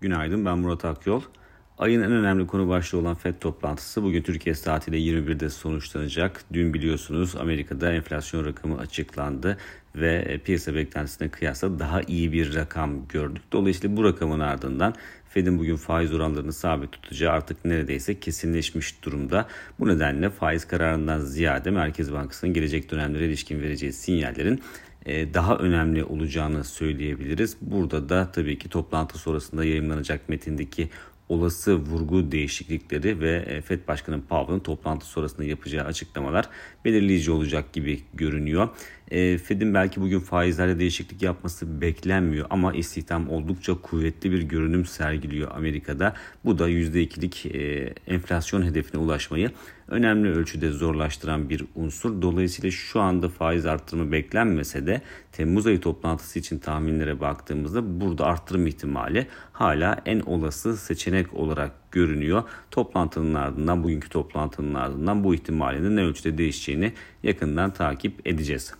Günaydın ben Murat Akyol. Ayın en önemli konu başlığı olan FED toplantısı bugün Türkiye saatiyle 21'de sonuçlanacak. Dün biliyorsunuz Amerika'da enflasyon rakamı açıklandı ve e, piyasa beklentisine kıyasla daha iyi bir rakam gördük. Dolayısıyla bu rakamın ardından Fed'in bugün faiz oranlarını sabit tutacağı artık neredeyse kesinleşmiş durumda. Bu nedenle faiz kararından ziyade Merkez Bankası'nın gelecek dönemlere ilişkin vereceği sinyallerin daha önemli olacağını söyleyebiliriz. Burada da tabii ki toplantı sonrasında yayınlanacak metindeki olası vurgu değişiklikleri ve e, FED Başkanı Powell'ın toplantı sonrasında yapacağı açıklamalar belirleyici olacak gibi görünüyor. E, Fed'in belki bugün faizlerde değişiklik yapması beklenmiyor ama istihdam oldukça kuvvetli bir görünüm sergiliyor Amerika'da. Bu da %2'lik e, enflasyon hedefine ulaşmayı önemli ölçüde zorlaştıran bir unsur. Dolayısıyla şu anda faiz arttırımı beklenmese de Temmuz ayı toplantısı için tahminlere baktığımızda burada arttırım ihtimali hala en olası seçenek olarak görünüyor. Toplantının ardından, bugünkü toplantının ardından bu ihtimalinin ne ölçüde değişeceğini yakından takip edeceğiz.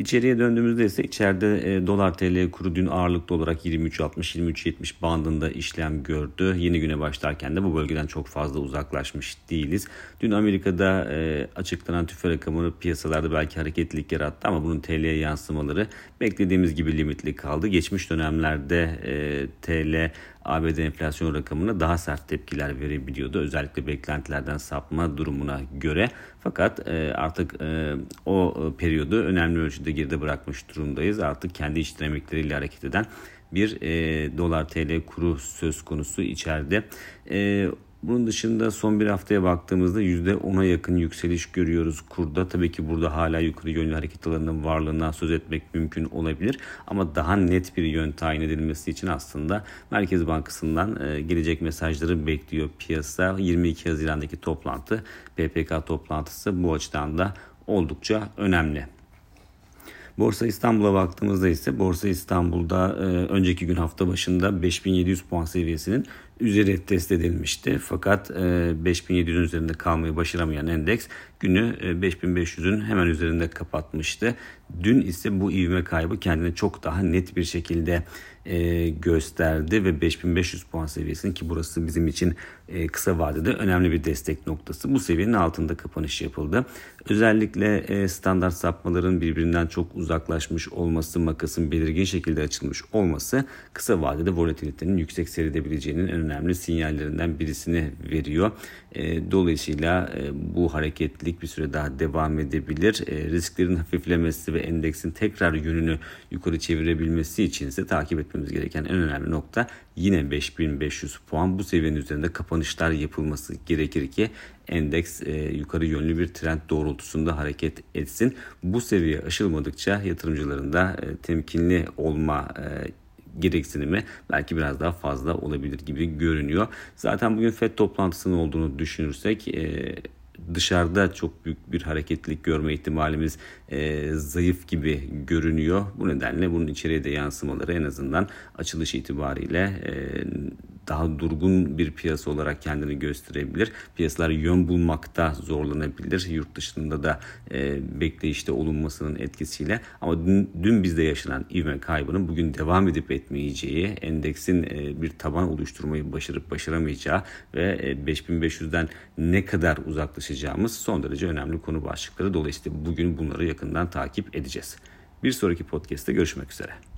İçeriye döndüğümüzde ise içeride e, dolar TL kuru dün ağırlıklı olarak 23.60-23.70 bandında işlem gördü. Yeni güne başlarken de bu bölgeden çok fazla uzaklaşmış değiliz. Dün Amerika'da e, açıklanan tüfe rakamını piyasalarda belki hareketlilik yarattı ama bunun TL'ye yansımaları beklediğimiz gibi limitli kaldı. Geçmiş dönemlerde e, TL ABD enflasyon rakamına daha sert tepkiler verebiliyordu. Özellikle beklentilerden sapma durumuna göre. Fakat e, artık e, o periyodu önemli ölçüde geride bırakmış durumdayız. Artık kendi iç dinamikleriyle hareket eden bir e, dolar TL kuru söz konusu içeride. E, bunun dışında son bir haftaya baktığımızda %10'a yakın yükseliş görüyoruz kurda. Tabii ki burada hala yukarı yönlü hareket alanının varlığından söz etmek mümkün olabilir. Ama daha net bir yön tayin edilmesi için aslında Merkez Bankası'ndan e, gelecek mesajları bekliyor piyasa. 22 Haziran'daki toplantı PPK toplantısı bu açıdan da oldukça önemli. Borsa İstanbul'a baktığımızda ise Borsa İstanbul'da e, önceki gün hafta başında 5700 puan seviyesinin üzeri test edilmişti. Fakat e, 5700'ün üzerinde kalmayı başaramayan endeks günü e, 5500'ün hemen üzerinde kapatmıştı. Dün ise bu ivme kaybı kendini çok daha net bir şekilde e, gösterdi ve 5500 puan seviyesinin ki burası bizim için e, kısa vadede önemli bir destek noktası. Bu seviyenin altında kapanış yapıldı. Özellikle e, standart sapmaların birbirinden çok uzaklaşmış olması, makasın belirgin şekilde açılmış olması kısa vadede volatilitenin yüksek seyredebileceğinin en önemli sinyallerinden birisini veriyor. E, dolayısıyla e, bu hareketlilik bir süre daha devam edebilir. E, risklerin hafiflemesi ve endeksin tekrar yönünü yukarı çevirebilmesi için ise takip etmemiz gereken en önemli nokta yine 5500 puan. Bu seviyenin üzerinde kapanışlar yapılması gerekir ki endeks e, yukarı yönlü bir trend doğrultusunda hareket etsin. Bu seviye aşılmadıkça yatırımcıların da e, temkinli olma e, gereksinimi belki biraz daha fazla olabilir gibi görünüyor. Zaten bugün FED toplantısının olduğunu düşünürsek e, dışarıda çok büyük bir hareketlilik görme ihtimalimiz e, zayıf gibi görünüyor. Bu nedenle bunun içeriye de yansımaları en azından açılış itibariyle e, daha durgun bir piyasa olarak kendini gösterebilir. Piyasalar yön bulmakta zorlanabilir. Yurt dışında da e, bekleyişte olunmasının etkisiyle. Ama dün, dün bizde yaşanan ivme kaybının bugün devam edip etmeyeceği, endeksin e, bir taban oluşturmayı başarıp başaramayacağı ve e, 5500'den ne kadar uzaklaşacağımız son derece önemli konu başlıkları. Dolayısıyla bugün bunları yakından takip edeceğiz. Bir sonraki podcast'te görüşmek üzere.